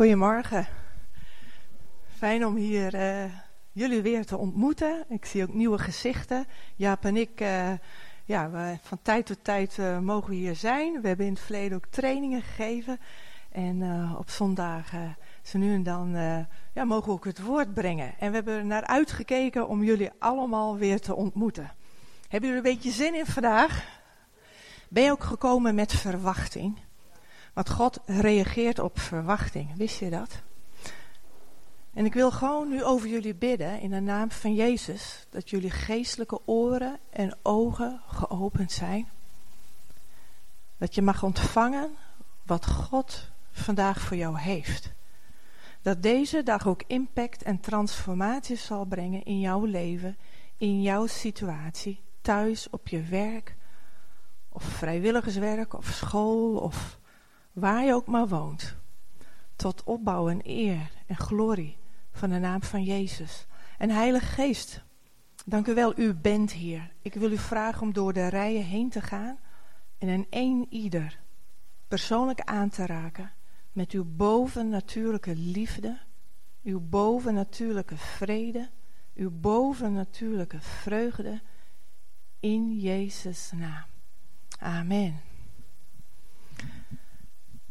Goedemorgen. Fijn om hier uh, jullie weer te ontmoeten. Ik zie ook nieuwe gezichten. Jaap en ik, uh, ja, we, van tijd tot tijd uh, mogen we hier zijn. We hebben in het verleden ook trainingen gegeven. En op zondagen, zo nu en dan, ja, mogen we ook het woord brengen. En we hebben er naar uitgekeken om jullie allemaal weer te ontmoeten. Hebben jullie een beetje zin in vandaag? Ben je ook gekomen met verwachting? Want God reageert op verwachting. Wist je dat? En ik wil gewoon nu over jullie bidden in de naam van Jezus. Dat jullie geestelijke oren en ogen geopend zijn. Dat je mag ontvangen wat God vandaag voor jou heeft. Dat deze dag ook impact en transformatie zal brengen in jouw leven, in jouw situatie, thuis, op je werk, of vrijwilligerswerk, of school, of waar je ook maar woont, tot opbouw en eer en glorie van de naam van Jezus. En Heilige Geest, dank u wel, u bent hier. Ik wil u vragen om door de rijen heen te gaan en een een ieder persoonlijk aan te raken met uw bovennatuurlijke liefde, uw bovennatuurlijke vrede, uw bovennatuurlijke vreugde in Jezus' naam. Amen.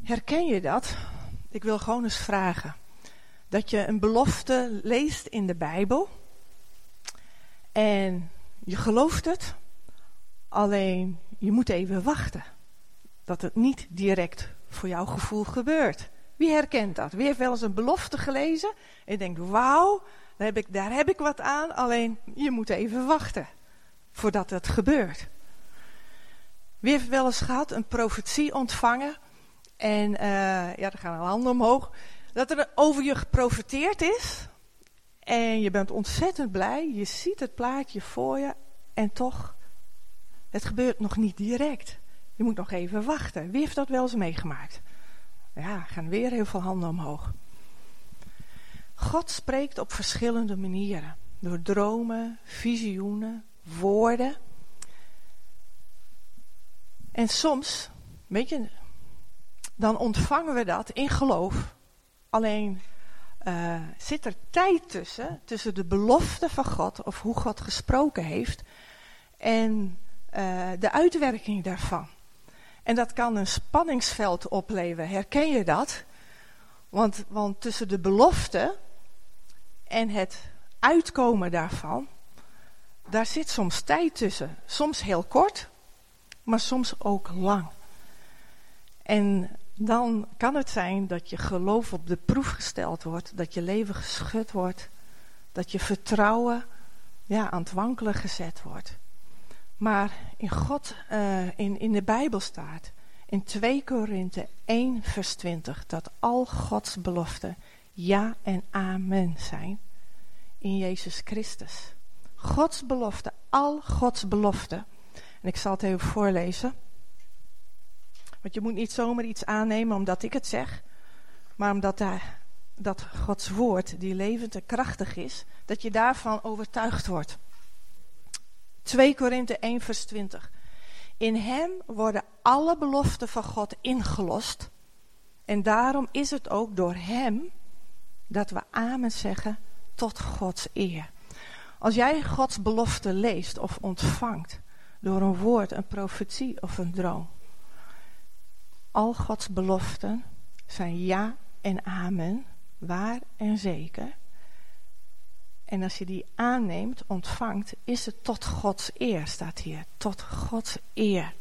Herken je dat? Ik wil gewoon eens vragen. Dat je een belofte leest in de Bijbel. En je gelooft het. Alleen je moet even wachten. Dat het niet direct voor jouw gevoel gebeurt. Wie herkent dat? Wie heeft wel eens een belofte gelezen? En je denkt, wauw, daar heb, ik, daar heb ik wat aan. Alleen je moet even wachten voordat het gebeurt. Wie heeft wel eens gehad een profetie ontvangen en uh, ja, er gaan handen omhoog. Dat er over je geprofiteerd is. En je bent ontzettend blij. Je ziet het plaatje voor je. En toch, het gebeurt nog niet direct. Je moet nog even wachten. Wie heeft dat wel eens meegemaakt? Ja, gaan weer heel veel handen omhoog. God spreekt op verschillende manieren. Door dromen, visioenen, woorden. En soms, weet je, dan ontvangen we dat in geloof. Alleen uh, zit er tijd tussen, tussen de belofte van God, of hoe God gesproken heeft, en uh, de uitwerking daarvan. En dat kan een spanningsveld opleveren. Herken je dat? Want, want tussen de belofte en het uitkomen daarvan, daar zit soms tijd tussen. Soms heel kort, maar soms ook lang. En dan kan het zijn dat je geloof op de proef gesteld wordt, dat je leven geschud wordt, dat je vertrouwen ja, aan het wankelen gezet wordt. Maar in God, uh, in, in de Bijbel staat, in 2 Korinthe 1 vers 20, dat al Gods beloften ja en amen zijn in Jezus Christus. Gods belofte, al Gods beloften. En ik zal het even voorlezen. Want je moet niet zomaar iets aannemen omdat ik het zeg, maar omdat dat Gods woord, die levend en krachtig is, dat je daarvan overtuigd wordt. 2 Korinthe 1 vers 20. In hem worden alle beloften van God ingelost. En daarom is het ook door hem dat we amen zeggen tot Gods eer. Als jij Gods belofte leest of ontvangt door een woord, een profetie of een droom, al Gods beloften zijn ja en amen, waar en zeker. En als je die aanneemt, ontvangt, is het tot Gods eer, staat hier. Tot Gods eer.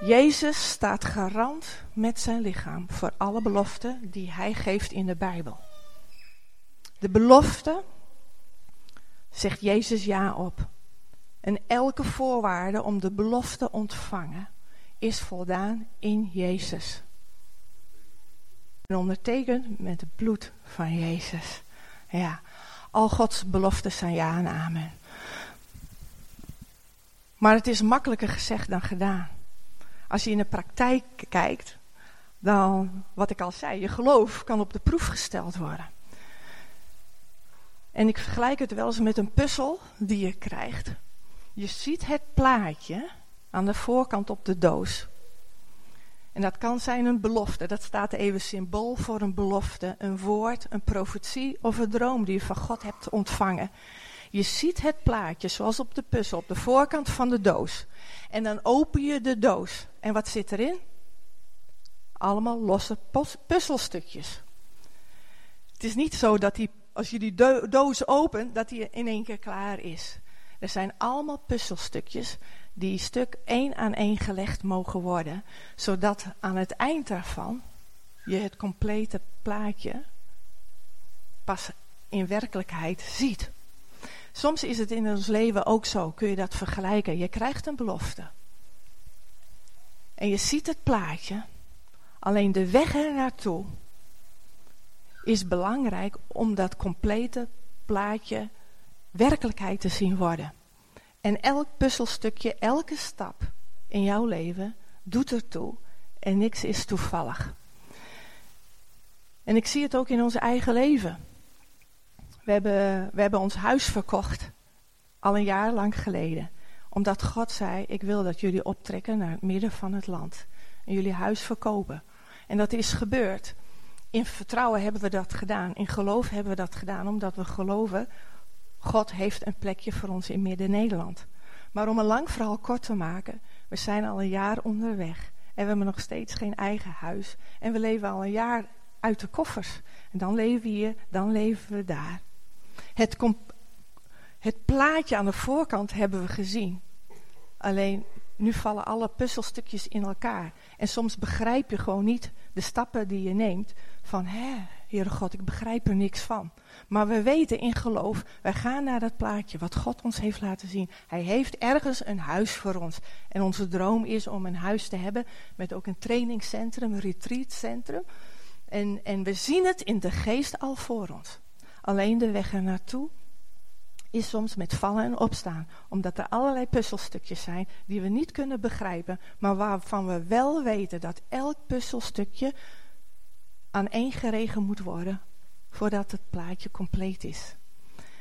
Jezus staat garant met zijn lichaam voor alle beloften die hij geeft in de Bijbel. De belofte zegt Jezus ja op. En elke voorwaarde om de belofte ontvangen is voldaan in Jezus. En ondertekend met het bloed van Jezus. Ja, al Gods beloftes zijn ja en amen. Maar het is makkelijker gezegd dan gedaan. Als je in de praktijk kijkt, dan, wat ik al zei, je geloof kan op de proef gesteld worden. En ik vergelijk het wel eens met een puzzel die je krijgt. Je ziet het plaatje, aan de voorkant op de doos. En dat kan zijn een belofte. Dat staat even symbool voor een belofte, een woord, een profetie of een droom die je van God hebt ontvangen. Je ziet het plaatje zoals op de puzzel, op de voorkant van de doos. En dan open je de doos. En wat zit erin? Allemaal losse puzzelstukjes. Het is niet zo dat die, als je die doos opent, dat die in één keer klaar is. Er zijn allemaal puzzelstukjes die stuk één aan één gelegd mogen worden, zodat aan het eind daarvan je het complete plaatje pas in werkelijkheid ziet. Soms is het in ons leven ook zo, kun je dat vergelijken. Je krijgt een belofte. En je ziet het plaatje, alleen de weg er naartoe is belangrijk om dat complete plaatje werkelijkheid te zien worden. En elk puzzelstukje, elke stap in jouw leven doet ertoe en niks is toevallig. En ik zie het ook in ons eigen leven. We hebben, we hebben ons huis verkocht, al een jaar lang geleden. Omdat God zei, ik wil dat jullie optrekken naar het midden van het land. En jullie huis verkopen. En dat is gebeurd. In vertrouwen hebben we dat gedaan. In geloof hebben we dat gedaan, omdat we geloven God heeft een plekje voor ons in Midden-Nederland. Maar om een lang verhaal kort te maken, we zijn al een jaar onderweg. En we hebben nog steeds geen eigen huis. En we leven al een jaar uit de koffers. En dan leven we hier, dan leven we daar. Het, het plaatje aan de voorkant hebben we gezien. Alleen nu vallen alle puzzelstukjes in elkaar. En soms begrijp je gewoon niet de stappen die je neemt. Van, hè, Heere God, ik begrijp er niks van. Maar we weten in geloof, wij gaan naar dat plaatje wat God ons heeft laten zien. Hij heeft ergens een huis voor ons. En onze droom is om een huis te hebben met ook een trainingscentrum, een retreatcentrum. En, en we zien het in de geest al voor ons. Alleen de weg er naartoe is soms met vallen en opstaan. Omdat er allerlei puzzelstukjes zijn die we niet kunnen begrijpen. Maar waarvan we wel weten dat elk puzzelstukje aan één geregen moet worden voordat het plaatje compleet is.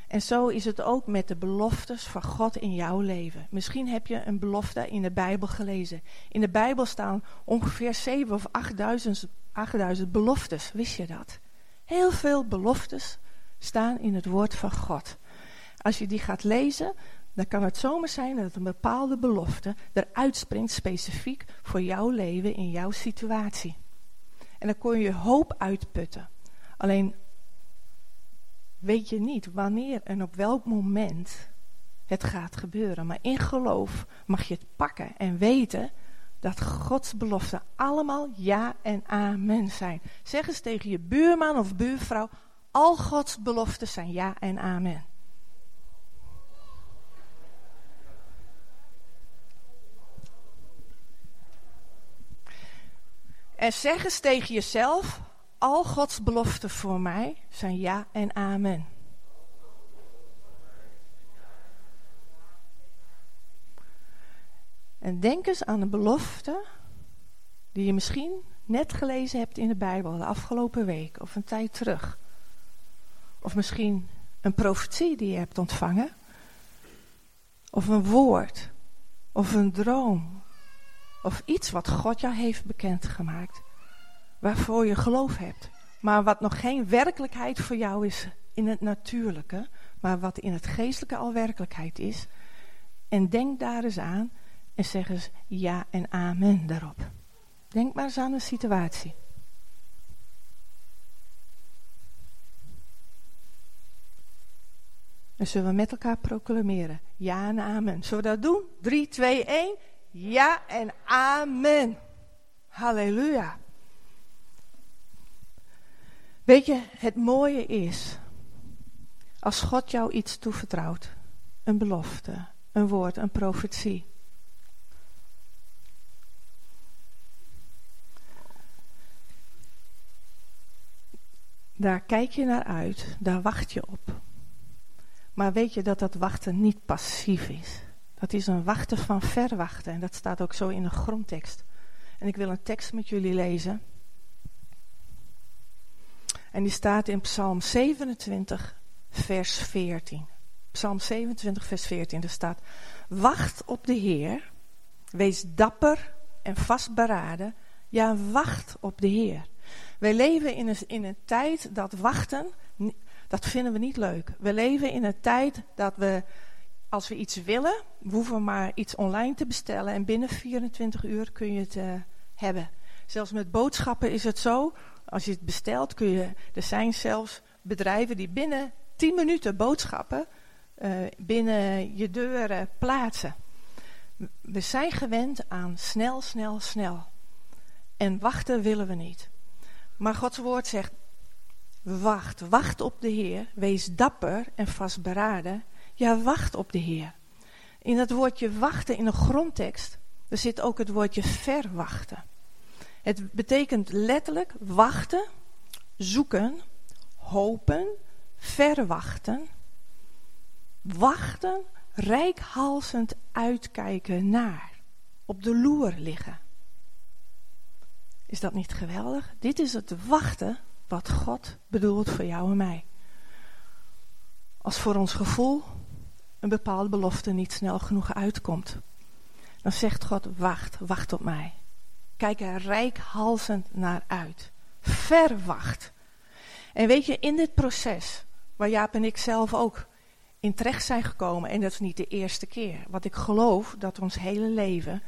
En zo is het ook met de beloftes van God in jouw leven. Misschien heb je een belofte in de Bijbel gelezen. In de Bijbel staan ongeveer 7 of 8000, 8000 beloftes. Wist je dat? Heel veel beloftes staan in het woord van God. Als je die gaat lezen, dan kan het zomaar zijn dat een bepaalde belofte eruit springt specifiek voor jouw leven in jouw situatie. En dan kon je hoop uitputten. Alleen weet je niet wanneer en op welk moment het gaat gebeuren. Maar in geloof mag je het pakken en weten dat Gods beloften allemaal ja en amen zijn. Zeg eens tegen je buurman of buurvrouw, al Gods beloften zijn ja en amen. En zeg eens tegen jezelf, al Gods beloften voor mij zijn ja en amen. En denk eens aan een belofte die je misschien net gelezen hebt in de Bijbel de afgelopen week of een tijd terug. Of misschien een profetie die je hebt ontvangen. Of een woord. Of een droom. Of iets wat God jou heeft bekendgemaakt waarvoor je geloof hebt. Maar wat nog geen werkelijkheid voor jou is in het natuurlijke, maar wat in het geestelijke al werkelijkheid is. En denk daar eens aan en zeg eens ja en amen daarop. Denk maar eens aan een situatie. En zullen we met elkaar proclameren. Ja en amen. Zullen we dat doen? 3, 2, 1. Ja en amen. Halleluja. Weet je, het mooie is, als God jou iets toevertrouwt, een belofte, een woord, een profetie. Daar kijk je naar uit, daar wacht je op. Maar weet je dat dat wachten niet passief is? Dat is een wachten van verwachten en dat staat ook zo in de grondtekst. En ik wil een tekst met jullie lezen. En die staat in Psalm 27, vers 14. Psalm 27, vers 14. Er staat: Wacht op de Heer, wees dapper en vastberaden. Ja, wacht op de Heer. Wij leven in een, in een tijd dat wachten, dat vinden we niet leuk. We leven in een tijd dat we, als we iets willen, we hoeven maar iets online te bestellen en binnen 24 uur kun je het uh, hebben. Zelfs met boodschappen is het zo, als je het bestelt kun je, er zijn zelfs bedrijven die binnen 10 minuten boodschappen uh, binnen je deuren plaatsen. We zijn gewend aan snel, snel, snel. En wachten willen we niet. Maar Gods woord zegt, wacht, wacht op de Heer, wees dapper en vastberaden. Ja, wacht op de Heer. In het woordje wachten in de grondtekst, er zit ook het woordje verwachten. Het betekent letterlijk wachten, zoeken, hopen, verwachten, wachten, rijkhalsend uitkijken naar, op de loer liggen. Is dat niet geweldig? Dit is het wachten wat God bedoelt voor jou en mij. Als voor ons gevoel een bepaalde belofte niet snel genoeg uitkomt, dan zegt God: Wacht, wacht op mij. Kijk er rijkhalsend naar uit. Verwacht. En weet je, in dit proces, waar Jaap en ik zelf ook in terecht zijn gekomen, en dat is niet de eerste keer, wat ik geloof dat ons hele leven,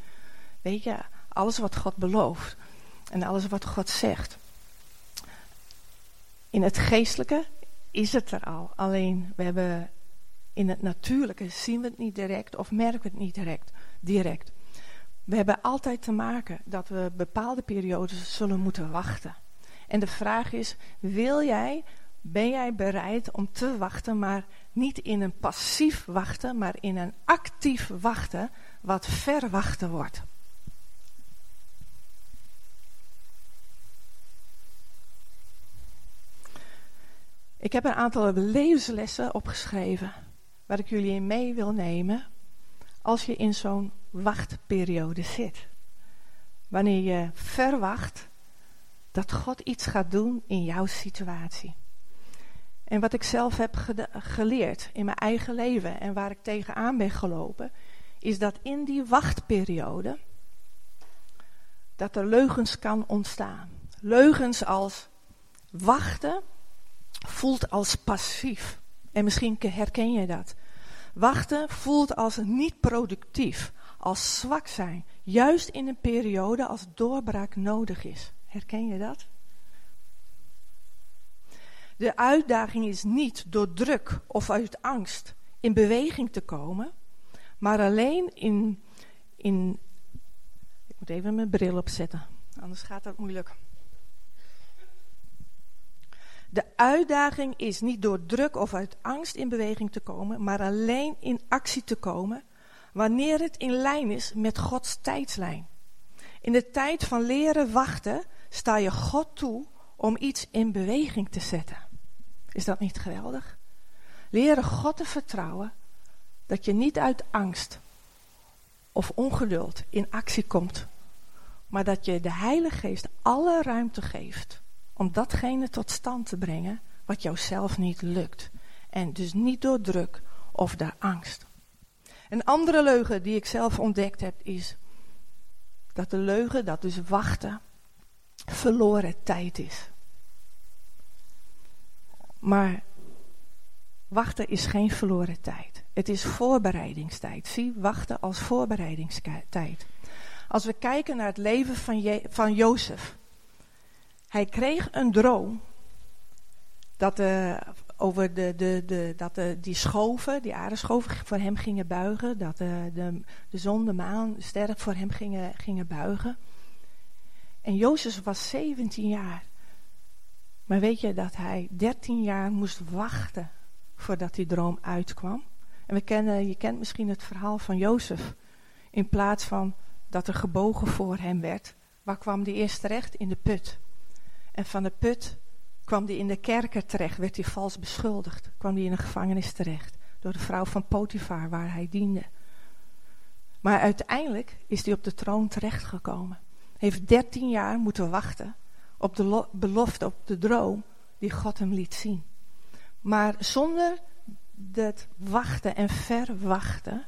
weet je, alles wat God belooft en alles wat God zegt, in het geestelijke is het er al. Alleen we hebben in het natuurlijke zien we het niet direct of merken we het niet direct. direct. We hebben altijd te maken dat we bepaalde periodes zullen moeten wachten. En de vraag is, wil jij, ben jij bereid om te wachten, maar niet in een passief wachten, maar in een actief wachten, wat verwachten wordt? Ik heb een aantal levenslessen opgeschreven waar ik jullie in mee wil nemen als je in zo'n wachtperiode zit. Wanneer je verwacht dat God iets gaat doen in jouw situatie. En wat ik zelf heb geleerd in mijn eigen leven en waar ik tegenaan ben gelopen, is dat in die wachtperiode dat er leugens kan ontstaan. Leugens als wachten voelt als passief. En misschien herken je dat. Wachten voelt als niet productief, als zwak zijn. Juist in een periode als doorbraak nodig is. Herken je dat? De uitdaging is niet door druk of uit angst in beweging te komen, maar alleen in, in. Ik moet even mijn bril opzetten, anders gaat dat moeilijk. De uitdaging is niet door druk of uit angst in beweging te komen, maar alleen in actie te komen wanneer het in lijn is met Gods tijdslijn. In de tijd van leren wachten sta je God toe om iets in beweging te zetten. Is dat niet geweldig? Leren God te vertrouwen dat je niet uit angst of ongeduld in actie komt, maar dat je de Heilige Geest alle ruimte geeft om datgene tot stand te brengen wat jou zelf niet lukt. En dus niet door druk of door angst. Een andere leugen die ik zelf ontdekt heb is dat de leugen, dat dus wachten, verloren tijd is. Maar wachten is geen verloren tijd. Het is voorbereidingstijd. Zie, wachten als voorbereidingstijd. Als we kijken naar het leven van, van Jozef. Hij kreeg een droom dat, uh, over de, de, de, dat de, die schoven, die aardeschoven voor hem gingen buigen. Dat uh, de, de zon, de maan, de sterren voor hem gingen, gingen buigen. En Jozef was 17 jaar. Maar weet je dat hij 13 jaar moest wachten voordat die droom uitkwam? En we kennen, je kent misschien het verhaal van Jozef. In plaats van dat er gebogen voor hem werd, waar kwam hij eerst terecht? In de put. En van de put kwam hij in de kerker terecht, werd hij vals beschuldigd. Kwam hij in de gevangenis terecht door de vrouw van Potifar waar hij diende. Maar uiteindelijk is hij op de troon terechtgekomen. Heeft dertien jaar moeten wachten op de belofte, op de droom die God hem liet zien. Maar zonder dat wachten en verwachten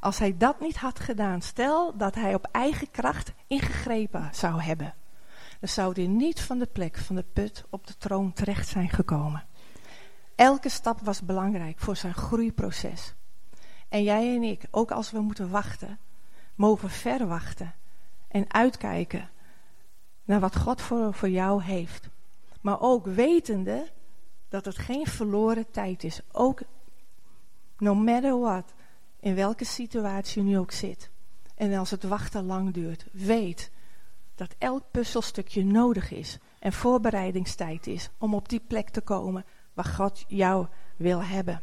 als hij dat niet had gedaan, stel dat hij op eigen kracht ingegrepen zou hebben, dan zou hij niet van de plek van de put op de troon terecht zijn gekomen. Elke stap was belangrijk voor zijn groeiproces. En jij en ik, ook als we moeten wachten, mogen verwachten en uitkijken naar wat God voor, voor jou heeft. Maar ook wetende dat het geen verloren tijd is. Ook no matter what, in welke situatie je nu ook zit. En als het wachten lang duurt, weet dat elk puzzelstukje nodig is en voorbereidingstijd is om op die plek te komen waar God jou wil hebben.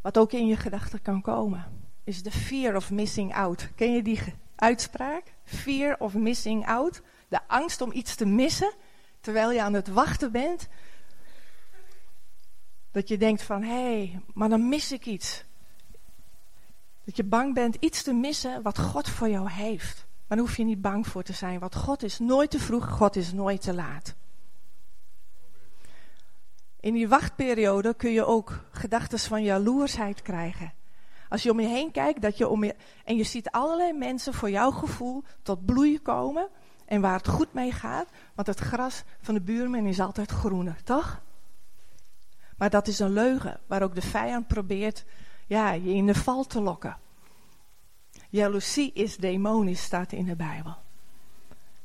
Wat ook in je gedachten kan komen, is de fear of missing out. Ken je die uitspraak? Fear of missing out. De angst om iets te missen terwijl je aan het wachten bent. Dat je denkt van, hé, hey, maar dan mis ik iets. Dat je bang bent iets te missen wat God voor jou heeft. Maar daar hoef je niet bang voor te zijn, want God is nooit te vroeg, God is nooit te laat. In die wachtperiode kun je ook gedachten van jaloersheid krijgen. Als je om je heen kijkt dat je om je, en je ziet allerlei mensen voor jouw gevoel tot bloei komen en waar het goed mee gaat, want het gras van de buurman is altijd groener, toch? Maar dat is een leugen waar ook de vijand probeert ja, je in de val te lokken. Jaloezie is demonisch, staat in de Bijbel.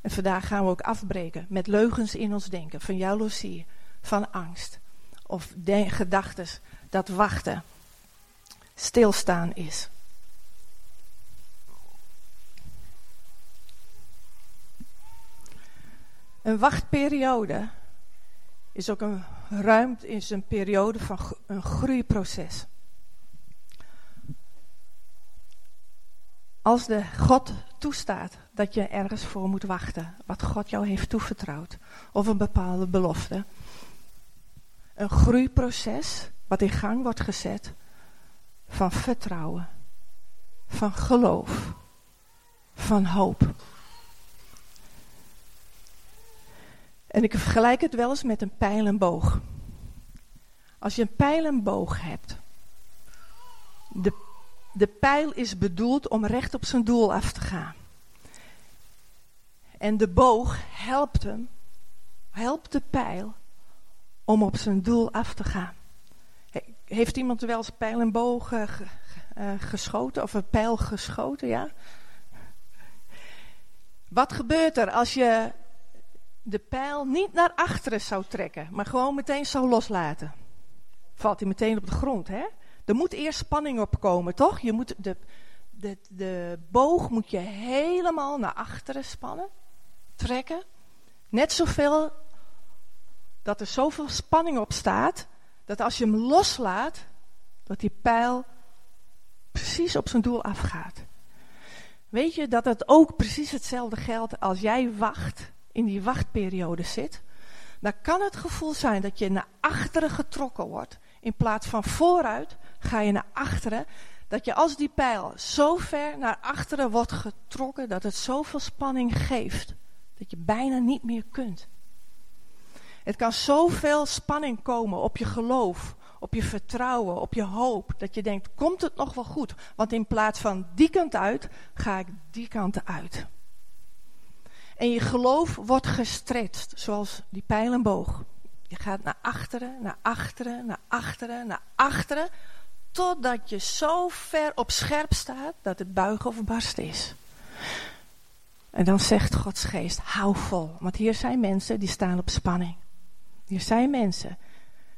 En vandaag gaan we ook afbreken met leugens in ons denken. Van jaloezie, van angst. Of gedachten dat wachten stilstaan is. Een wachtperiode is ook een ruimte, is een periode van een groeiproces. Als de God toestaat dat je ergens voor moet wachten, wat God jou heeft toevertrouwd, of een bepaalde belofte, een groeiproces wat in gang wordt gezet van vertrouwen, van geloof, van hoop. En ik vergelijk het wel eens met een pijl en boog. Als je een pijl en boog hebt, de, de pijl is bedoeld om recht op zijn doel af te gaan. En de boog helpt hem, helpt de pijl om op zijn doel af te gaan. Heeft iemand wel eens pijl en boog uh, geschoten of een pijl geschoten, ja? Wat gebeurt er als je de pijl niet naar achteren zou trekken, maar gewoon meteen zou loslaten. Valt hij meteen op de grond, hè? Er moet eerst spanning opkomen, toch? Je moet de, de, de boog moet je helemaal naar achteren spannen, trekken. Net zoveel dat er zoveel spanning op staat, dat als je hem loslaat, dat die pijl precies op zijn doel afgaat. Weet je dat het ook precies hetzelfde geldt als jij wacht in die wachtperiode zit, dan kan het gevoel zijn dat je naar achteren getrokken wordt. In plaats van vooruit ga je naar achteren. Dat je als die pijl zo ver naar achteren wordt getrokken dat het zoveel spanning geeft. Dat je bijna niet meer kunt. Het kan zoveel spanning komen op je geloof, op je vertrouwen, op je hoop. Dat je denkt, komt het nog wel goed? Want in plaats van die kant uit, ga ik die kant uit. En je geloof wordt gestretched, zoals die pijl en boog. Je gaat naar achteren, naar achteren, naar achteren, naar achteren. Totdat je zo ver op scherp staat dat het buigen of barsten is. En dan zegt Gods geest, hou vol. Want hier zijn mensen die staan op spanning. Hier zijn mensen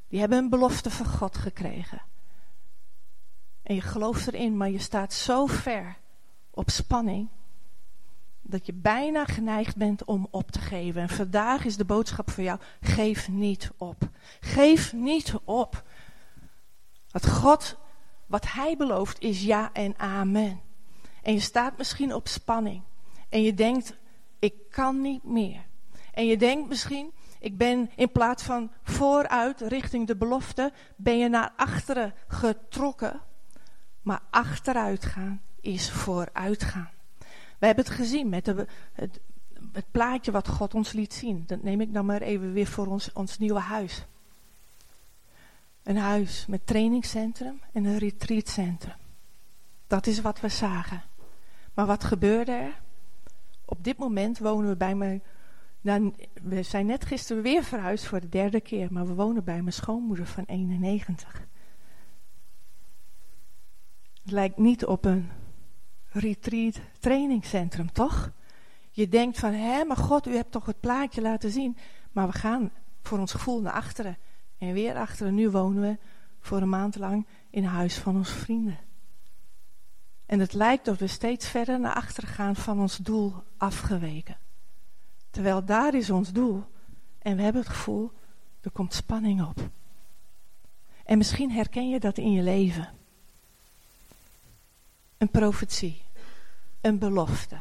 die hebben een belofte van God gekregen. En je gelooft erin, maar je staat zo ver op spanning dat je bijna geneigd bent om op te geven. En vandaag is de boodschap voor jou: geef niet op. Geef niet op. Wat God, wat Hij belooft, is ja en amen. En je staat misschien op spanning. En je denkt: ik kan niet meer. En je denkt misschien: ik ben in plaats van vooruit richting de belofte, ben je naar achteren getrokken. Maar achteruit gaan is vooruit gaan. We hebben het gezien met de, het, het, plaatje wat God ons liet zien. Dat neem ik dan maar even weer voor ons, ons nieuwe huis. Een huis met trainingscentrum en een retreatcentrum. Dat is wat we zagen. Maar wat gebeurde er? Op dit moment wonen we bij mijn. Nou, we zijn net gisteren weer verhuisd voor de derde keer, maar we wonen bij mijn schoonmoeder van 91. Het lijkt niet op een retreat trainingscentrum, toch? Je denkt van, hé, maar God, u hebt toch het plaatje laten zien. Maar we gaan voor ons gevoel naar achteren. En weer achteren. Nu wonen we voor een maand lang in huis van onze vrienden. En het lijkt dat we steeds verder naar achteren gaan van ons doel afgeweken. Terwijl daar is ons doel. En we hebben het gevoel, er komt spanning op. En misschien herken je dat in je leven. Een profetie. Een belofte.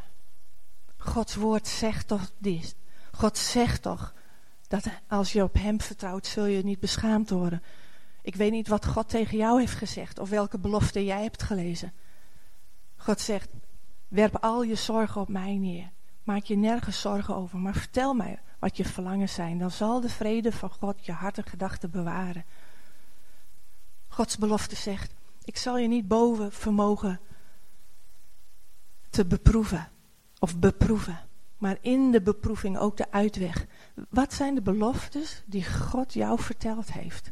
Gods woord zegt toch dit. God zegt toch dat als je op hem vertrouwt, zul je niet beschaamd worden. Ik weet niet wat God tegen jou heeft gezegd of welke belofte jij hebt gelezen. God zegt, werp al je zorgen op mij neer. Maak je nergens zorgen over, maar vertel mij wat je verlangen zijn. Dan zal de vrede van God je hart en gedachten bewaren. Gods belofte zegt, ik zal je niet boven vermogen te beproeven of beproeven. Maar in de beproeving ook de uitweg. Wat zijn de beloftes die God jou verteld heeft?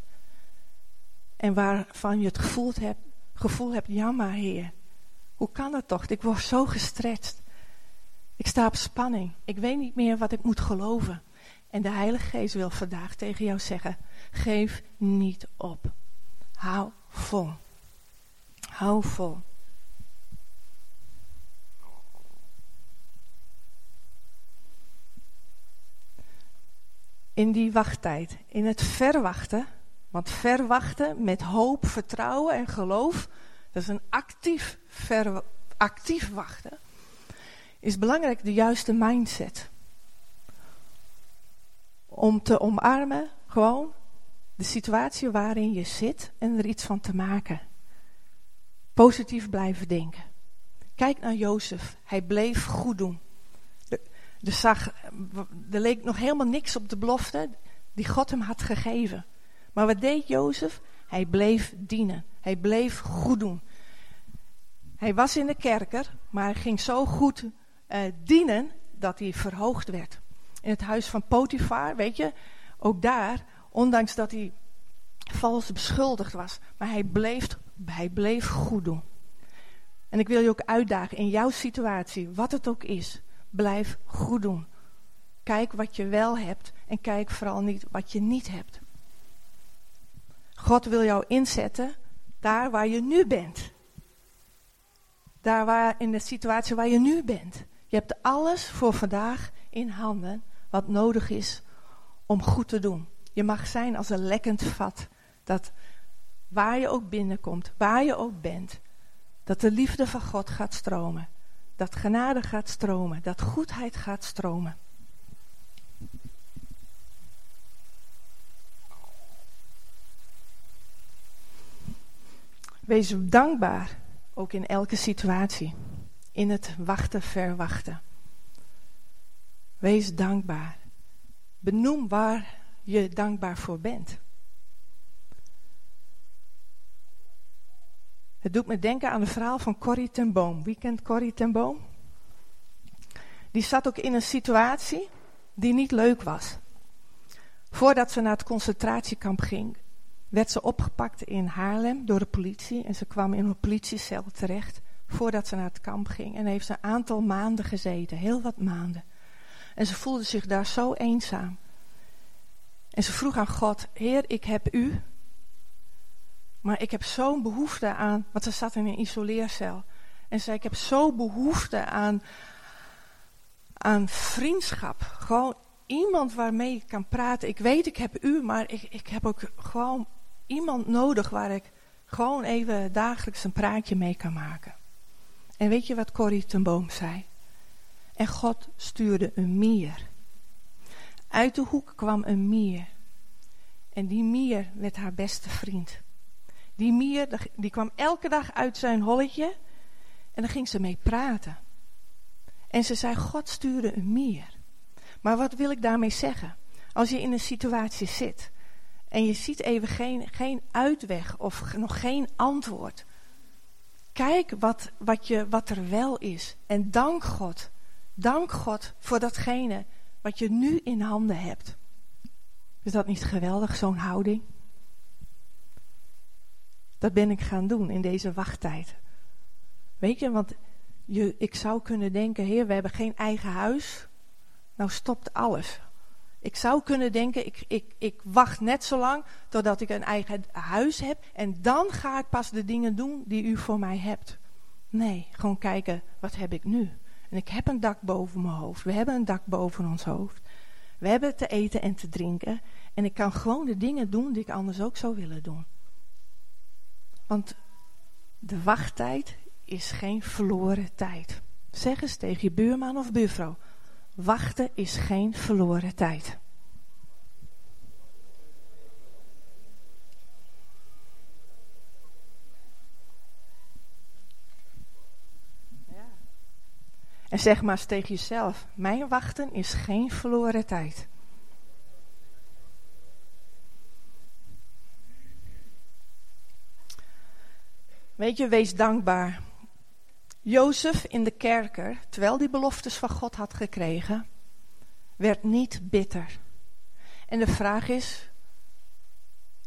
En waarvan je het gevoel hebt, gevoel hebt, ja maar Heer, hoe kan dat toch? Ik word zo gestretched. Ik sta op spanning. Ik weet niet meer wat ik moet geloven. En de Heilige Geest wil vandaag tegen jou zeggen: geef niet op. Hou vol. Hou vol. In die wachttijd, in het verwachten, want verwachten met hoop, vertrouwen en geloof, dat is een actief, actief wachten, is belangrijk de juiste mindset. Om te omarmen, gewoon de situatie waarin je zit en er iets van te maken. Positief blijven denken. Kijk naar Jozef, hij bleef goed doen. Er, zag, er leek nog helemaal niks op de belofte die God hem had gegeven. Maar wat deed Jozef? Hij bleef dienen. Hij bleef goed doen. Hij was in de kerker, maar hij ging zo goed uh, dienen dat hij verhoogd werd. In het huis van Potifar, weet je, ook daar, ondanks dat hij vals beschuldigd was, maar hij bleef, hij bleef goed doen. En ik wil je ook uitdagen in jouw situatie, wat het ook is, blijf goed doen. Kijk wat je wel hebt en kijk vooral niet wat je niet hebt. God wil jou inzetten daar waar je nu bent. Daar waar, in de situatie waar je nu bent. Je hebt alles voor vandaag in handen wat nodig is om goed te doen. Je mag zijn als een lekkend vat. Dat waar je ook binnenkomt, waar je ook bent, dat de liefde van God gaat stromen. Dat genade gaat stromen, dat goedheid gaat stromen. Wees dankbaar, ook in elke situatie. In het wachten, verwachten. Wees dankbaar. Benoem waar je dankbaar voor bent. Het doet me denken aan het verhaal van Corrie ten Boom. Wie kent Corrie ten Boom? Die zat ook in een situatie die niet leuk was. Voordat ze naar het concentratiekamp ging, werd ze opgepakt in Haarlem door de politie. En ze kwam in een politiecel terecht voordat ze naar het kamp ging. En heeft ze een aantal maanden gezeten, heel wat maanden. En ze voelde zich daar zo eenzaam. En ze vroeg aan God, Heer, ik heb u, maar ik heb zo'n behoefte aan, want ze zat in een isoleercel. En ze zei, ik heb zo'n behoefte aan, aan vriendschap. Gewoon iemand waarmee ik kan praten. Ik weet, ik heb u, maar ik, ik heb ook gewoon iemand nodig waar ik gewoon even dagelijks een praatje mee kan maken. En weet je wat Corrie ten Boom zei? En God stuurde een mier. Uit de hoek kwam een mier. En die mier werd haar beste vriend. Die mier die kwam elke dag uit zijn holletje en dan ging ze mee praten. En ze zei, God stuurde een mier. Maar wat wil ik daarmee zeggen? Als je in een situatie zit en je ziet even geen, geen uitweg of nog geen antwoord. Kijk wat, wat, je, wat er wel is. En dank God. Dank God voor datgene wat je nu in handen hebt. Is dat niet geweldig, zo'n houding? Dat ben ik gaan doen in deze wachttijd. Weet je, want je, ik zou kunnen denken, heer, we hebben geen eigen huis. Nou stopt alles. Ik zou kunnen denken, ik, ik, ik wacht net zo lang totdat ik een eigen huis heb. En dan ga ik pas de dingen doen die u voor mij hebt. Nee, gewoon kijken, wat heb ik nu? En ik heb een dak boven mijn hoofd. We hebben een dak boven ons hoofd. We hebben te eten en te drinken. En ik kan gewoon de dingen doen die ik anders ook zou willen doen. Want de wachttijd is geen verloren tijd. Zeg eens tegen je buurman of buurvrouw. Wachten is geen verloren tijd. En zeg maar eens tegen jezelf: Mijn wachten is geen verloren tijd. Weet je, wees dankbaar. Jozef in de kerker, terwijl die beloftes van God had gekregen, werd niet bitter. En de vraag is,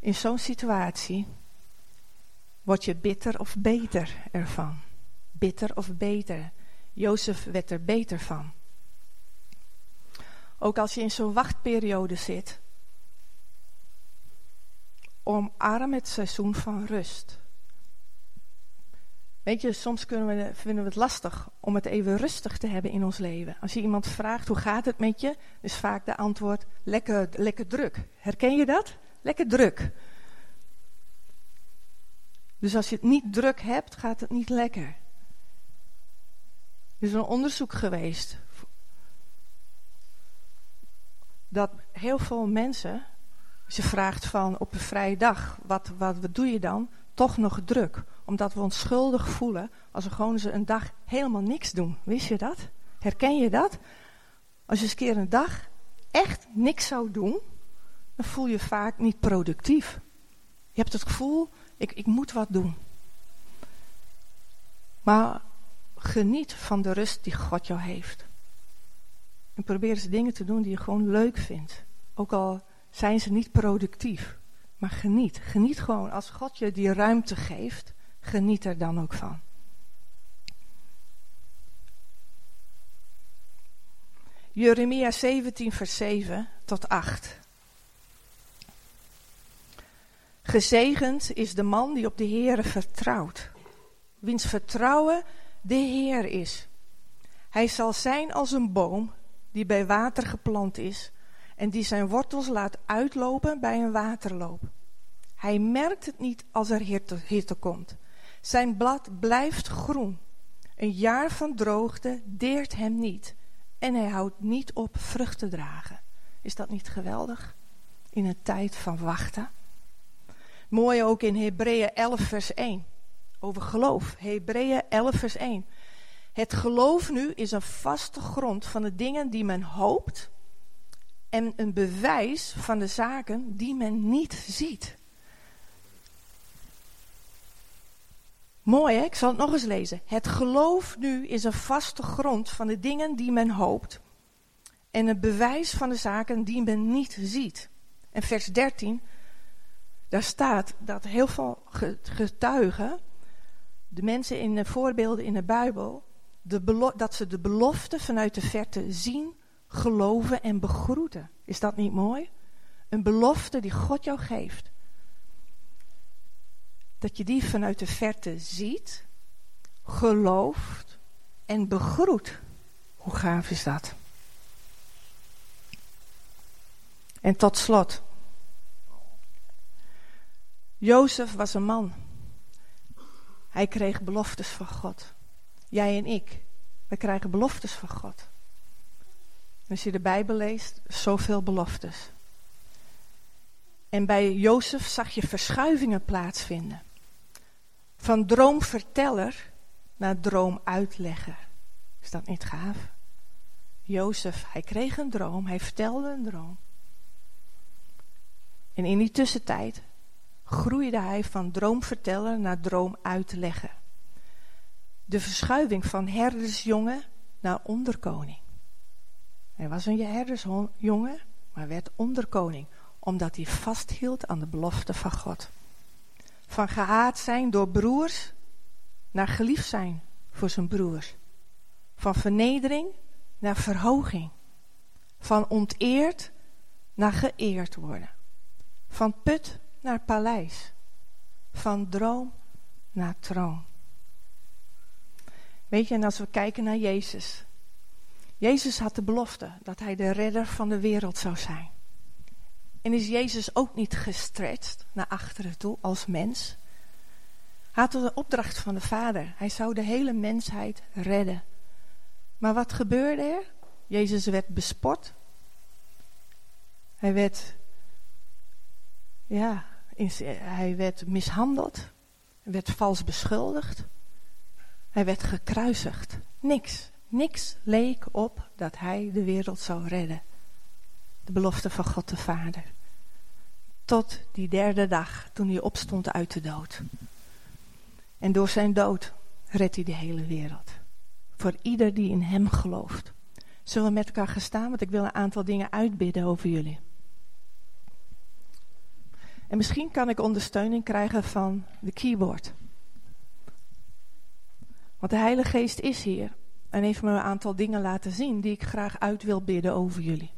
in zo'n situatie, word je bitter of beter ervan? Bitter of beter? Jozef werd er beter van. Ook als je in zo'n wachtperiode zit, omarm het seizoen van rust. Weet je, soms kunnen we, vinden we het lastig om het even rustig te hebben in ons leven. Als je iemand vraagt hoe gaat het met je, is vaak de antwoord lekker, lekker druk. Herken je dat? Lekker druk. Dus als je het niet druk hebt, gaat het niet lekker. Er is een onderzoek geweest dat heel veel mensen, als je vraagt van op een vrije dag, wat, wat, wat doe je dan? Toch nog druk omdat we ons schuldig voelen als we gewoon eens een dag helemaal niks doen. Wist je dat? Herken je dat? Als je eens een keer een dag echt niks zou doen, dan voel je vaak niet productief. Je hebt het gevoel, ik, ik moet wat doen. Maar geniet van de rust die God jou heeft. En probeer eens dingen te doen die je gewoon leuk vindt. Ook al zijn ze niet productief. Maar geniet. Geniet gewoon als God je die ruimte geeft. Geniet er dan ook van. Jeremia 17, vers 7 tot 8. Gezegend is de man die op de Heere vertrouwt, wiens vertrouwen de Heer is. Hij zal zijn als een boom die bij water geplant is en die zijn wortels laat uitlopen bij een waterloop. Hij merkt het niet als er hitte komt. Zijn blad blijft groen. Een jaar van droogte deert hem niet. En hij houdt niet op vrucht te dragen. Is dat niet geweldig? In een tijd van wachten. Mooi ook in Hebreeën 11 vers 1. Over geloof. Hebreeën 11 vers 1. Het geloof nu is een vaste grond van de dingen die men hoopt. En een bewijs van de zaken die men niet ziet. Mooi hè, ik zal het nog eens lezen. Het geloof nu is een vaste grond van de dingen die men hoopt. En een bewijs van de zaken die men niet ziet. En vers 13, daar staat dat heel veel getuigen, de mensen in de voorbeelden in de Bijbel, de dat ze de belofte vanuit de verte zien, geloven en begroeten. Is dat niet mooi? Een belofte die God jou geeft dat je die vanuit de verte ziet, gelooft en begroet. Hoe gaaf is dat? En tot slot. Jozef was een man. Hij kreeg beloftes van God. Jij en ik, we krijgen beloftes van God. Als je de Bijbel leest, zoveel beloftes. En bij Jozef zag je verschuivingen plaatsvinden. Van droomverteller naar droomuitlegger. Is dat niet gaaf? Jozef, hij kreeg een droom, hij vertelde een droom. En in die tussentijd groeide hij van droomverteller naar droomuitlegger. De verschuiving van herdersjongen naar onderkoning. Hij was een herdersjongen, maar werd onderkoning, omdat hij vasthield aan de belofte van God. Van gehaat zijn door broers naar geliefd zijn voor zijn broers. Van vernedering naar verhoging. Van onteerd naar geëerd worden. Van put naar paleis. Van droom naar troon. Weet je, en als we kijken naar Jezus. Jezus had de belofte dat hij de redder van de wereld zou zijn. En is Jezus ook niet gestretched naar achteren toe als mens? Hij had de opdracht van de Vader. Hij zou de hele mensheid redden. Maar wat gebeurde er? Jezus werd bespot. Hij werd, ja, hij werd mishandeld. Hij werd vals beschuldigd. Hij werd gekruisigd. Niks, niks leek op dat hij de wereld zou redden. De belofte van God de Vader. Tot die derde dag, toen hij opstond uit de dood. En door zijn dood redt hij de hele wereld. Voor ieder die in hem gelooft. Zullen we met elkaar gaan staan? Want ik wil een aantal dingen uitbidden over jullie. En misschien kan ik ondersteuning krijgen van de keyboard. Want de Heilige Geest is hier en heeft me een aantal dingen laten zien die ik graag uit wil bidden over jullie.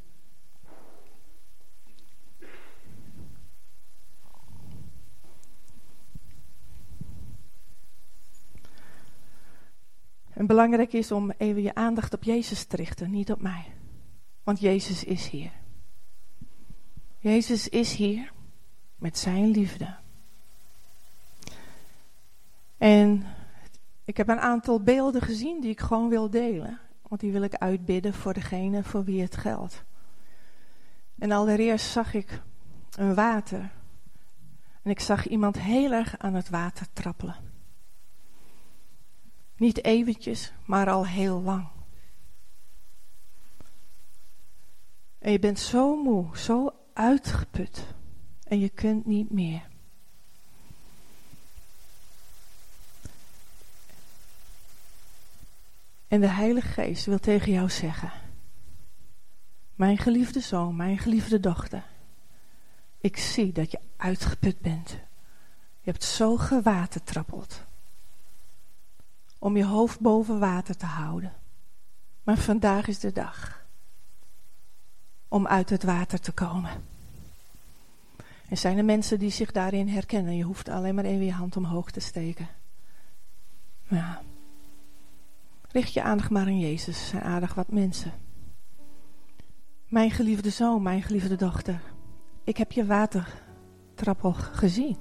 Belangrijk is om even je aandacht op Jezus te richten, niet op mij. Want Jezus is hier. Jezus is hier met zijn liefde. En ik heb een aantal beelden gezien die ik gewoon wil delen. Want die wil ik uitbidden voor degene voor wie het geldt. En allereerst zag ik een water. En ik zag iemand heel erg aan het water trappelen. Niet eventjes, maar al heel lang. En je bent zo moe, zo uitgeput. En je kunt niet meer. En de Heilige Geest wil tegen jou zeggen: Mijn geliefde zoon, mijn geliefde dochter, ik zie dat je uitgeput bent. Je hebt zo gewatertrappeld om je hoofd boven water te houden. Maar vandaag is de dag om uit het water te komen. Er zijn er mensen die zich daarin herkennen. Je hoeft alleen maar even je hand omhoog te steken. Ja. Richt je aandacht maar aan Jezus. Er zijn aardig wat mensen. Mijn geliefde zoon, mijn geliefde dochter. Ik heb je watertrappel gezien.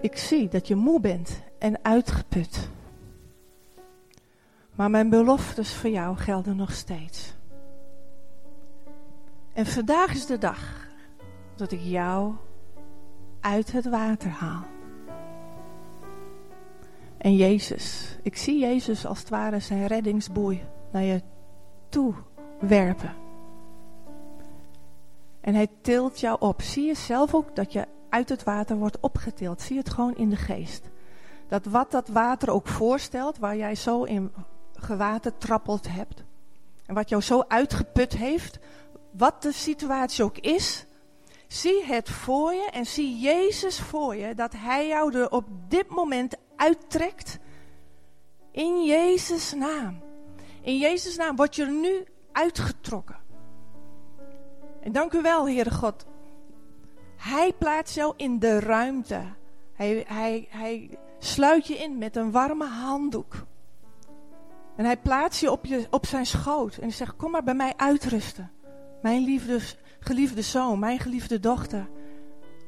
Ik zie dat je moe bent en uitgeput. Maar mijn beloftes voor jou gelden nog steeds. En vandaag is de dag dat ik jou uit het water haal. En Jezus, ik zie Jezus als het ware zijn reddingsboei naar je toe werpen. En hij tilt jou op. Zie je zelf ook dat je uit het water wordt opgetild. Zie het gewoon in de geest. Dat wat dat water ook voorstelt, waar jij zo in gewatertrappeld hebt. En wat jou zo uitgeput heeft. Wat de situatie ook is. Zie het voor je en zie Jezus voor je. Dat hij jou er op dit moment uittrekt. In Jezus' naam. In Jezus' naam word je er nu uitgetrokken. En dank u wel, Heere God. Hij plaatst jou in de ruimte. Hij, hij, hij sluit je in met een warme handdoek. En hij plaatst je op, je op zijn schoot. En zegt, kom maar bij mij uitrusten. Mijn liefde, geliefde zoon, mijn geliefde dochter.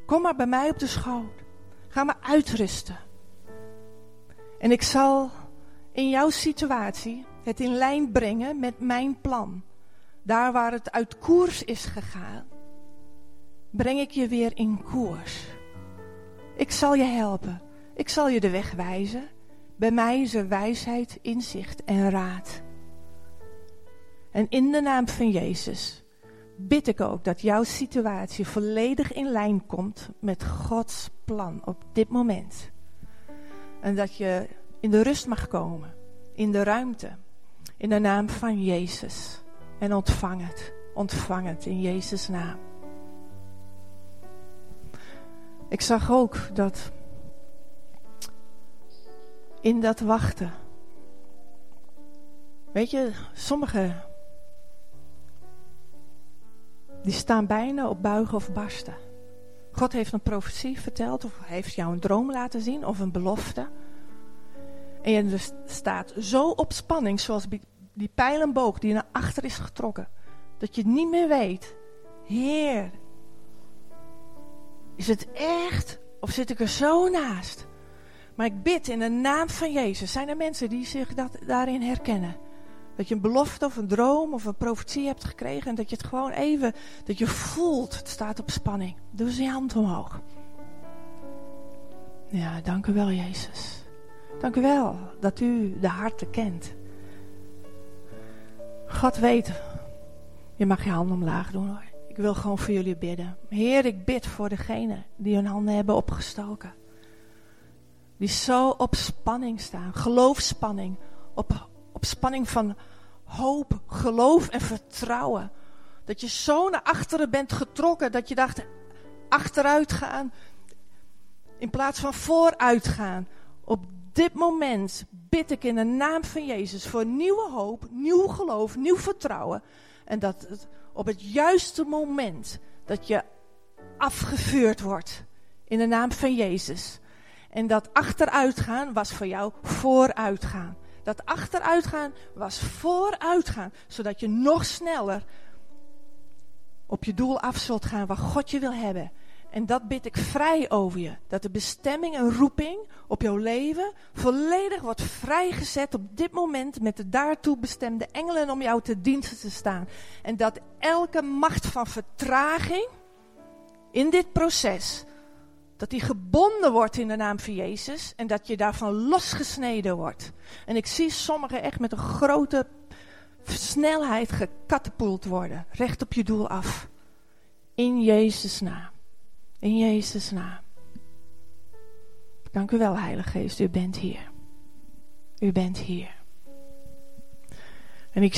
Kom maar bij mij op de schoot. Ga maar uitrusten. En ik zal in jouw situatie het in lijn brengen met mijn plan. Daar waar het uit koers is gegaan, breng ik je weer in koers. Ik zal je helpen. Ik zal je de weg wijzen. Bij mij is er wijsheid, inzicht en raad. En in de naam van Jezus bid ik ook dat jouw situatie volledig in lijn komt met Gods plan op dit moment. En dat je in de rust mag komen, in de ruimte, in de naam van Jezus. En ontvang het, ontvang het in Jezus' naam. Ik zag ook dat in dat wachten. Weet je, sommigen die staan bijna op buigen of barsten. God heeft een profetie verteld of heeft jou een droom laten zien of een belofte. En je dus staat zo op spanning, zoals die pijlenboog die naar achter is getrokken, dat je niet meer weet. Heer, is het echt of zit ik er zo naast? Maar ik bid in de naam van Jezus. Zijn er mensen die zich dat, daarin herkennen? Dat je een belofte of een droom of een profetie hebt gekregen. En dat je het gewoon even, dat je voelt, het staat op spanning. Doe eens je hand omhoog. Ja, dank u wel Jezus. Dank u wel dat u de harten kent. God weet, je mag je handen omlaag doen hoor. Ik wil gewoon voor jullie bidden. Heer, ik bid voor degenen die hun handen hebben opgestoken. Die zo op spanning staan. Geloofspanning. Op, op spanning van hoop, geloof en vertrouwen. Dat je zo naar achteren bent getrokken dat je dacht achteruit gaan in plaats van vooruit gaan. Op dit moment bid ik in de naam van Jezus voor nieuwe hoop, nieuw geloof, nieuw vertrouwen. En dat op het juiste moment dat je afgevuurd wordt in de naam van Jezus. En dat achteruitgaan was voor jou vooruitgaan. Dat achteruitgaan was vooruitgaan, zodat je nog sneller op je doel af zult gaan waar God je wil hebben. En dat bid ik vrij over je. Dat de bestemming en roeping op jouw leven volledig wordt vrijgezet op dit moment met de daartoe bestemde engelen om jou te diensten te staan. En dat elke macht van vertraging in dit proces, dat die gebonden wordt in de naam van Jezus en dat je daarvan losgesneden wordt. En ik zie sommigen echt met een grote snelheid gekatapult worden, recht op je doel af. In Jezus' naam. In Jezus' naam. Dank u wel, Heilige Geest. U bent hier. U bent hier. En ik,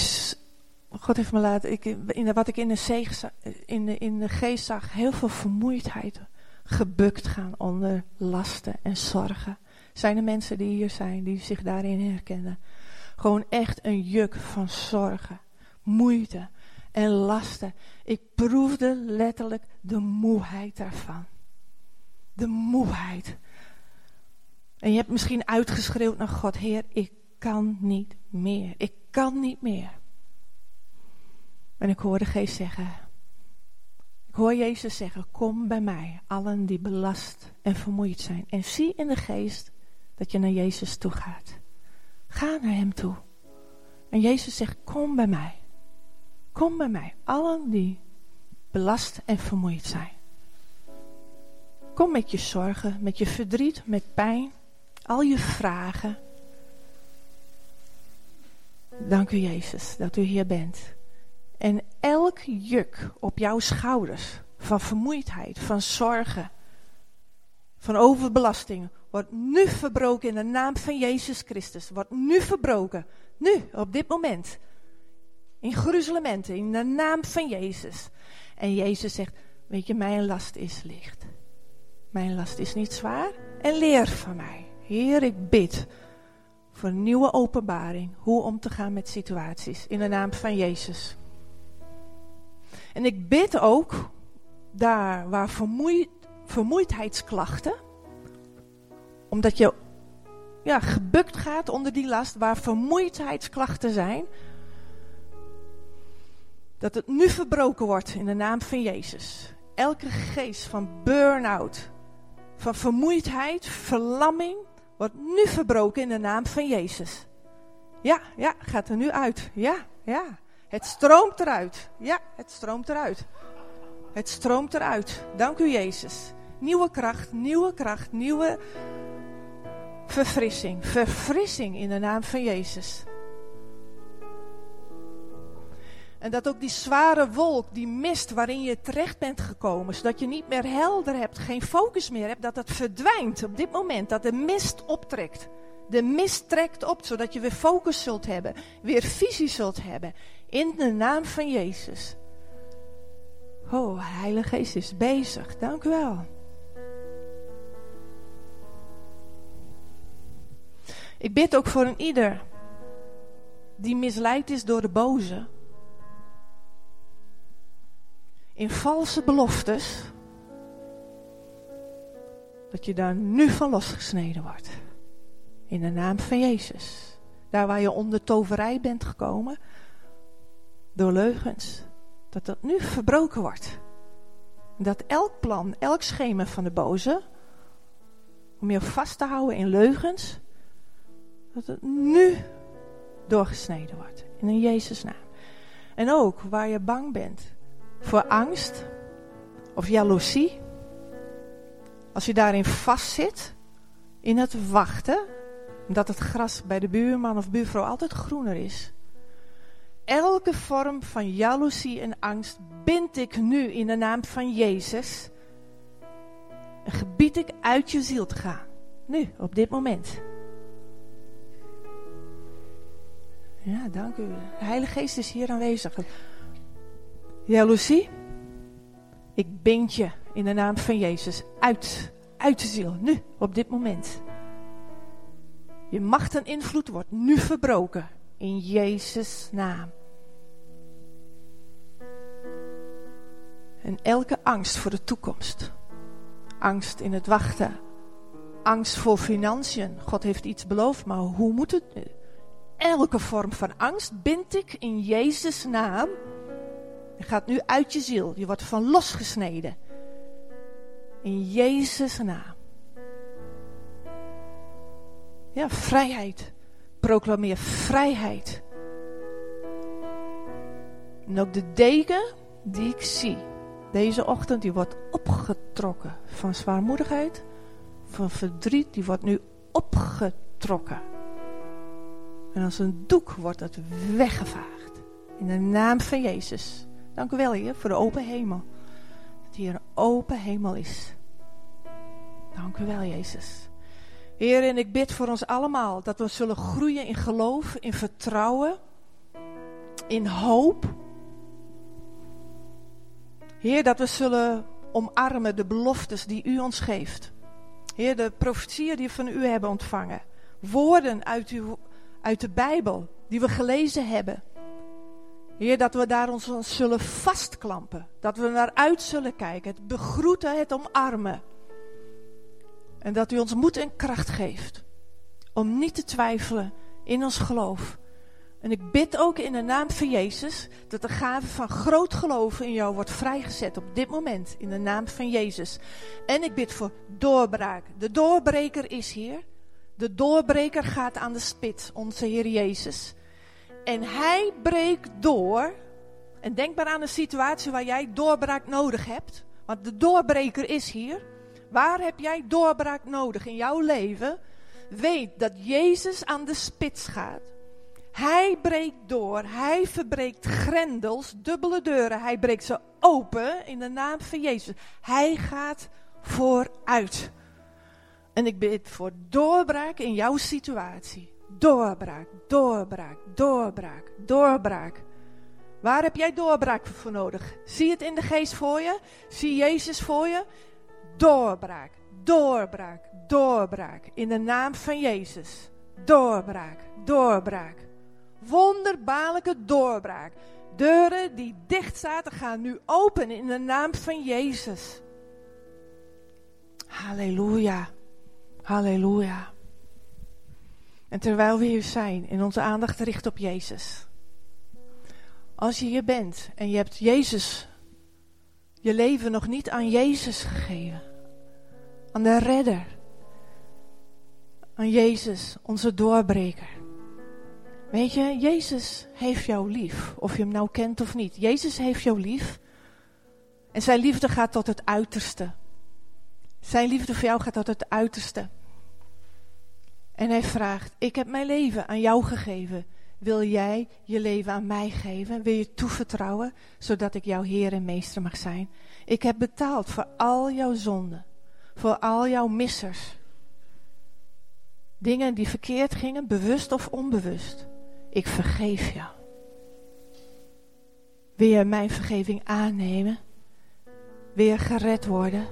God heeft me laten, ik, in, wat ik in de, in, de, in de geest zag, heel veel vermoeidheid. Gebukt gaan onder lasten en zorgen. Zijn er mensen die hier zijn, die zich daarin herkennen? Gewoon echt een juk van zorgen, moeite, en lasten. Ik proefde letterlijk de moeheid daarvan. De moeheid. En je hebt misschien uitgeschreeuwd naar God, Heer, ik kan niet meer. Ik kan niet meer. En ik hoor de geest zeggen, hoor Jezus zeggen, kom bij mij, allen die belast en vermoeid zijn. En zie in de geest dat je naar Jezus toe gaat. Ga naar hem toe. En Jezus zegt, kom bij mij. Kom bij mij, allen die belast en vermoeid zijn. Kom met je zorgen, met je verdriet, met pijn, al je vragen. Dank u Jezus dat u hier bent. En elk juk op jouw schouders van vermoeidheid, van zorgen, van overbelasting, wordt nu verbroken in de naam van Jezus Christus. Wordt nu verbroken. Nu, op dit moment. In gruzelementen, in de naam van Jezus. En Jezus zegt, weet je, mijn last is licht. Mijn last is niet zwaar. En leer van mij. Heer, ik bid voor nieuwe openbaring. Hoe om te gaan met situaties. In de naam van Jezus. En ik bid ook, daar waar vermoeid, vermoeidheidsklachten. Omdat je ja, gebukt gaat onder die last. Waar vermoeidheidsklachten zijn dat het nu verbroken wordt in de naam van Jezus. Elke geest van burn-out, van vermoeidheid, verlamming, wordt nu verbroken in de naam van Jezus. Ja, ja, gaat er nu uit. Ja, ja. Het stroomt eruit. Ja, het stroomt eruit. Het stroomt eruit. Dank u Jezus. Nieuwe kracht, nieuwe kracht, nieuwe verfrissing. Verfrissing in de naam van Jezus. En dat ook die zware wolk, die mist waarin je terecht bent gekomen, zodat je niet meer helder hebt, geen focus meer hebt, dat dat verdwijnt op dit moment, dat de mist optrekt. De mist trekt op, zodat je weer focus zult hebben, weer visie zult hebben. In de naam van Jezus. Oh, Heilige Geest is bezig. Dank u wel. Ik bid ook voor een ieder die misleid is door de boze. In valse beloftes. Dat je daar nu van losgesneden wordt. In de naam van Jezus. Daar waar je onder toverij bent gekomen. Door leugens. Dat dat nu verbroken wordt. Dat elk plan, elk schema van de boze. Om je vast te houden in leugens. Dat het nu doorgesneden wordt. In Jezus naam. En ook waar je bang bent voor angst of jaloezie. Als je daarin vastzit, in het wachten, dat het gras bij de buurman of buurvrouw altijd groener is. Elke vorm van jaloezie en angst bind ik nu in de naam van Jezus. En gebied ik uit je ziel te gaan. Nu, op dit moment. Ja, dank u. De Heilige Geest is hier aanwezig. Jaloezie, ik bind je in de naam van Jezus uit, uit de ziel, nu, op dit moment. Je macht en invloed wordt nu verbroken in Jezus' naam. En elke angst voor de toekomst, angst in het wachten, angst voor financiën. God heeft iets beloofd, maar hoe moet het nu? Elke vorm van angst bind ik in Jezus' naam. Je gaat nu uit je ziel. Je wordt van losgesneden. In Jezus' naam. Ja, vrijheid. Proclameer vrijheid. En ook de deken die ik zie. Deze ochtend die wordt opgetrokken. Van zwaarmoedigheid. Van verdriet. Die wordt nu opgetrokken. En als een doek wordt het weggevaagd. In de naam van Jezus. Dank u wel, Heer, voor de open hemel. Dat hier een open hemel is. Dank u wel, Jezus. Heer, en ik bid voor ons allemaal dat we zullen groeien in geloof, in vertrouwen, in hoop. Heer, dat we zullen omarmen de beloftes die u ons geeft. Heer, de profetieën die we van u hebben ontvangen. Woorden uit, uw, uit de Bijbel die we gelezen hebben. Heer, dat we daar ons zullen vastklampen. Dat we naar uit zullen kijken. Het begroeten, het omarmen. En dat u ons moed en kracht geeft. Om niet te twijfelen in ons geloof. En ik bid ook in de naam van Jezus dat de gave van groot geloven in jou wordt vrijgezet op dit moment. In de naam van Jezus. En ik bid voor doorbraak. De doorbreker is hier. De doorbreker gaat aan de spits, onze Heer Jezus. En hij breekt door. En denk maar aan een situatie waar jij doorbraak nodig hebt. Want de doorbreker is hier. Waar heb jij doorbraak nodig in jouw leven? Weet dat Jezus aan de spits gaat. Hij breekt door. Hij verbreekt grendels, dubbele deuren. Hij breekt ze open in de naam van Jezus. Hij gaat vooruit. En ik bid voor doorbraak in jouw situatie. Doorbraak, doorbraak, doorbraak, doorbraak. Waar heb jij doorbraak voor nodig? Zie het in de geest voor je? Zie Jezus voor je? Doorbraak, doorbraak, doorbraak. In de naam van Jezus. Doorbraak, doorbraak. Wonderbaarlijke doorbraak. Deuren die dicht zaten gaan nu open in de naam van Jezus. Halleluja. Halleluja. En terwijl we hier zijn en onze aandacht richt op Jezus. Als je hier bent en je hebt Jezus, je leven nog niet aan Jezus gegeven. Aan de redder. Aan Jezus, onze doorbreker. Weet je, Jezus heeft jou lief. Of je hem nou kent of niet. Jezus heeft jou lief. En zijn liefde gaat tot het uiterste. Zijn liefde voor jou gaat tot het uiterste. En hij vraagt: Ik heb mijn leven aan jou gegeven. Wil jij je leven aan mij geven? Wil je toevertrouwen, zodat ik jouw Heer en Meester mag zijn? Ik heb betaald voor al jouw zonden, voor al jouw missers. Dingen die verkeerd gingen, bewust of onbewust. Ik vergeef jou. Wil je mijn vergeving aannemen? Wil je gered worden?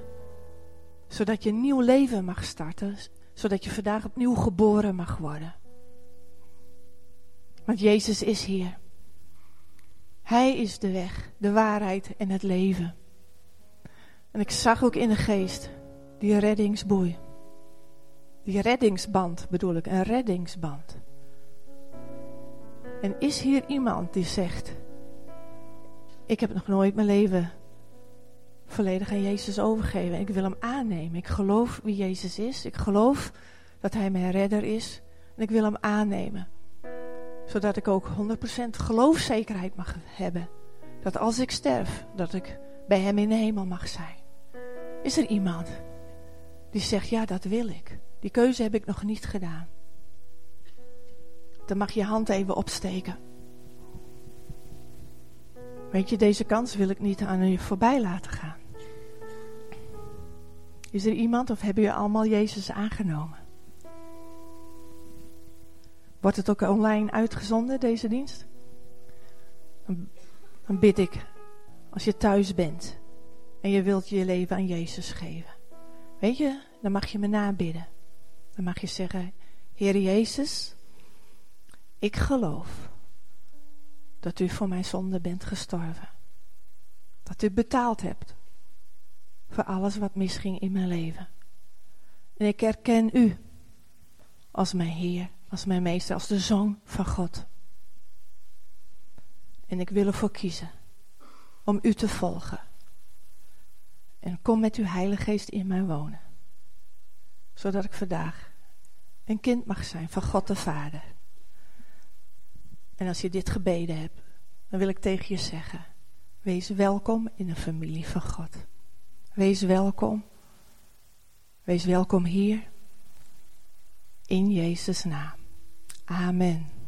Zodat je een nieuw leven mag starten, zodat je vandaag opnieuw geboren mag worden. Want Jezus is hier. Hij is de weg, de waarheid en het leven. En ik zag ook in de geest die reddingsboei. Die reddingsband bedoel ik, een reddingsband. En is hier iemand die zegt: Ik heb nog nooit mijn leven volledig aan Jezus overgeven. Ik wil hem aannemen. Ik geloof wie Jezus is. Ik geloof dat hij mijn redder is. En ik wil hem aannemen. Zodat ik ook 100% geloofzekerheid mag hebben. Dat als ik sterf, dat ik bij hem in de hemel mag zijn. Is er iemand die zegt, ja dat wil ik. Die keuze heb ik nog niet gedaan. Dan mag je hand even opsteken. Weet je, deze kans wil ik niet aan je voorbij laten gaan. Is er iemand of hebben jullie allemaal Jezus aangenomen? Wordt het ook online uitgezonden, deze dienst? Dan bid ik, als je thuis bent en je wilt je leven aan Jezus geven. Weet je, dan mag je me nabidden. Dan mag je zeggen, Heer Jezus, ik geloof dat u voor mijn zonde bent gestorven. Dat u betaald hebt voor alles wat misging in mijn leven. En ik herken u als mijn Heer, als mijn Meester, als de Zoon van God. En ik wil ervoor kiezen om u te volgen. En kom met uw Heilige Geest in mij wonen. Zodat ik vandaag een kind mag zijn van God de Vader. En als je dit gebeden hebt, dan wil ik tegen je zeggen: wees welkom in de familie van God. Wees welkom. Wees welkom hier. In Jezus' naam. Amen.